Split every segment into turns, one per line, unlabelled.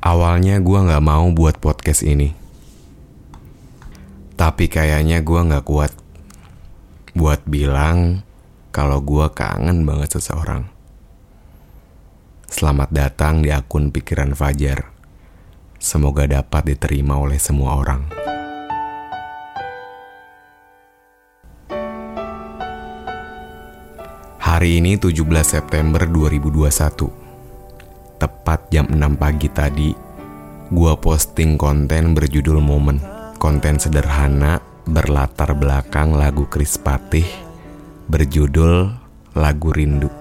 Awalnya gue gak mau buat podcast ini. Tapi kayaknya gue gak kuat buat bilang kalau gue kangen banget seseorang. Selamat datang di akun Pikiran Fajar. Semoga dapat diterima oleh semua orang. Hari ini 17 September 2021 Tepat jam 6 pagi tadi Gua posting konten berjudul Momen. Konten sederhana berlatar belakang lagu Chris Patih Berjudul Lagu Rindu.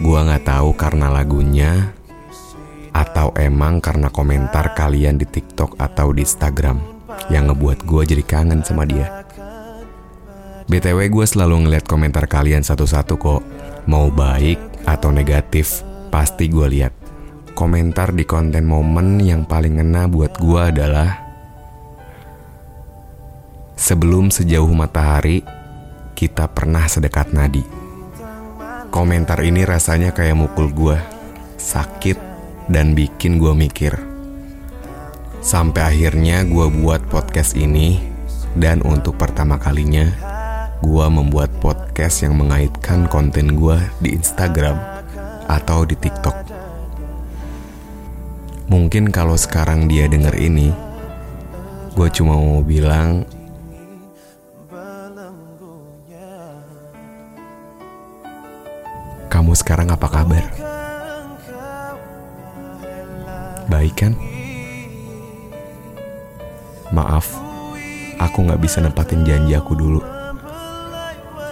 Gua nggak tahu karena lagunya Atau emang karena komentar kalian di TikTok atau di Instagram Yang ngebuat gua jadi kangen sama dia. BTW gue selalu ngeliat komentar kalian satu-satu kok. Mau baik atau negatif Pasti gue lihat Komentar di konten momen yang paling ngena buat gue adalah Sebelum sejauh matahari Kita pernah sedekat nadi Komentar ini rasanya kayak mukul gue Sakit dan bikin gue mikir Sampai akhirnya gue buat podcast ini Dan untuk pertama kalinya gua membuat podcast yang mengaitkan konten gua di Instagram atau di TikTok. Mungkin kalau sekarang dia denger ini, gue cuma mau bilang, kamu sekarang apa kabar? Baik kan? Maaf, aku gak bisa nempatin janji aku dulu.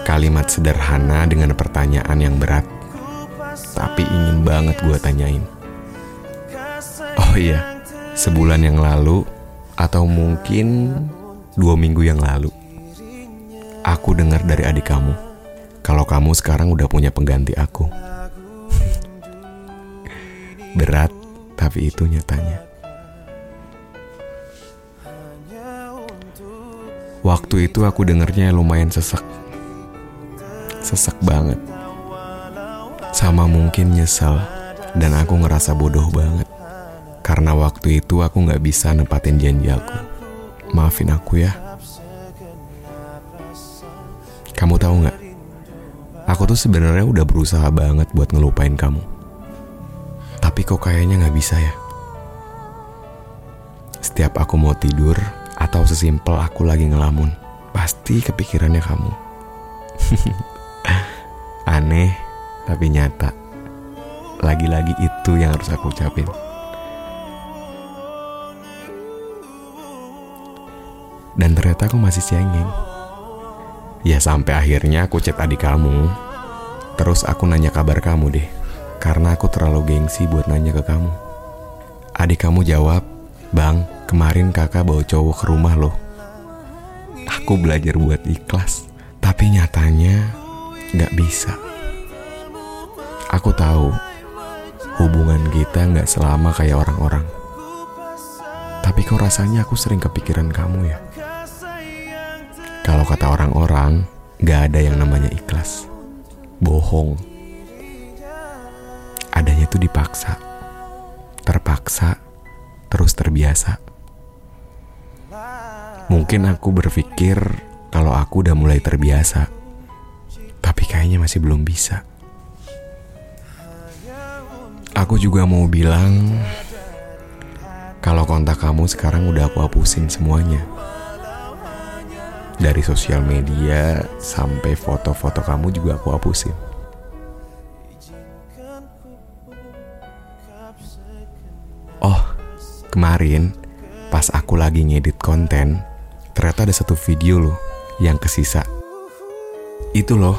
Kalimat sederhana dengan pertanyaan yang berat, tapi ingin banget gue tanyain. Oh iya, sebulan yang lalu, atau mungkin dua minggu yang lalu, aku dengar dari adik kamu kalau kamu sekarang udah punya pengganti aku. Berat, tapi itu nyatanya. Waktu itu aku dengernya lumayan sesek sesek banget. Sama mungkin nyesel dan aku ngerasa bodoh banget. Karena waktu itu aku gak bisa nepatin janji aku. Maafin aku ya. Kamu tahu nggak? Aku tuh sebenarnya udah berusaha banget buat ngelupain kamu. Tapi kok kayaknya nggak bisa ya. Setiap aku mau tidur atau sesimpel aku lagi ngelamun, pasti kepikirannya kamu. Aneh, tapi nyata. Lagi-lagi itu yang harus aku ucapin. Dan ternyata aku masih cengeng. Ya sampai akhirnya aku chat adik kamu. Terus aku nanya kabar kamu deh. Karena aku terlalu gengsi buat nanya ke kamu. Adik kamu jawab, Bang, kemarin kakak bawa cowok ke rumah loh. Aku belajar buat ikhlas. Tapi nyatanya gak bisa. Aku tahu hubungan kita gak selama kayak orang-orang. Tapi kok rasanya aku sering kepikiran kamu ya. Kalau kata orang-orang, gak ada yang namanya ikhlas. Bohong. Adanya tuh dipaksa. Terpaksa, terus terbiasa. Mungkin aku berpikir kalau aku udah mulai terbiasa. Tapi kayaknya masih belum bisa. Aku juga mau bilang kalau kontak kamu sekarang udah aku hapusin semuanya. Dari sosial media sampai foto-foto kamu juga aku hapusin. Oh, kemarin pas aku lagi ngedit konten, ternyata ada satu video loh yang kesisa. Itu loh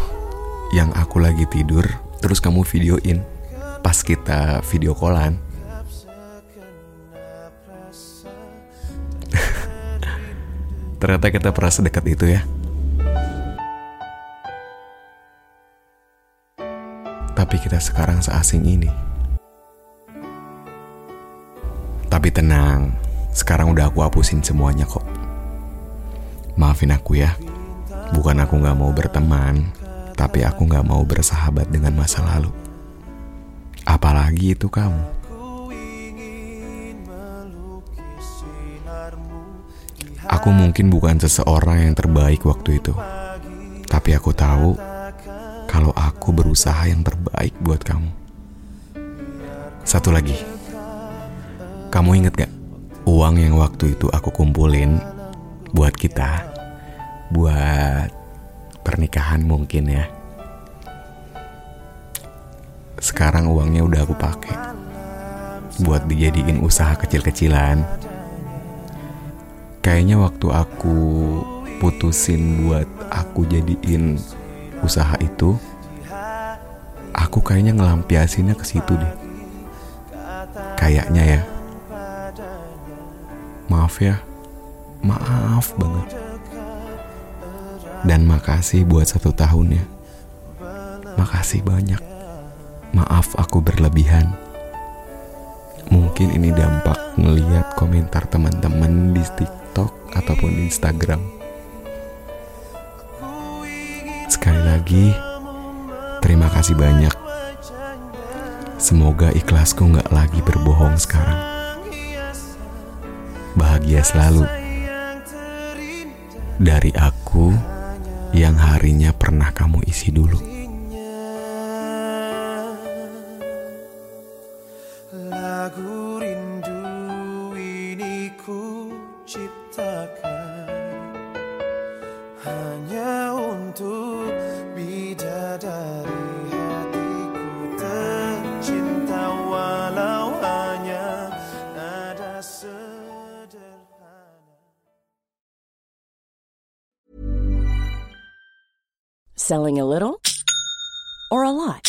yang aku lagi tidur terus kamu videoin. pas kita video callan. Ternyata kita pernah sedekat itu ya. Tapi kita sekarang seasing ini. Tapi tenang, sekarang udah aku hapusin semuanya kok. Maafin aku ya, bukan aku gak mau berteman, tapi aku gak mau bersahabat dengan masa lalu. Apalagi itu kamu. Aku mungkin bukan seseorang yang terbaik waktu itu. Tapi aku tahu kalau aku berusaha yang terbaik buat kamu. Satu lagi. Kamu inget gak uang yang waktu itu aku kumpulin buat kita? Buat pernikahan mungkin ya. Sekarang uangnya udah aku pakai buat dijadiin usaha kecil-kecilan. Kayaknya waktu aku putusin buat aku jadiin usaha itu, aku kayaknya ngelampiasinnya ke situ deh. Kayaknya ya. Maaf ya, maaf banget. Dan makasih buat satu tahunnya. Makasih banyak. Maaf aku berlebihan. Mungkin ini dampak ngeliat komentar teman-teman di TikTok ataupun di Instagram. Sekali lagi, terima kasih banyak. Semoga ikhlasku nggak lagi berbohong sekarang. Bahagia selalu. Dari aku yang harinya pernah kamu isi dulu.
Selling a little or a lot?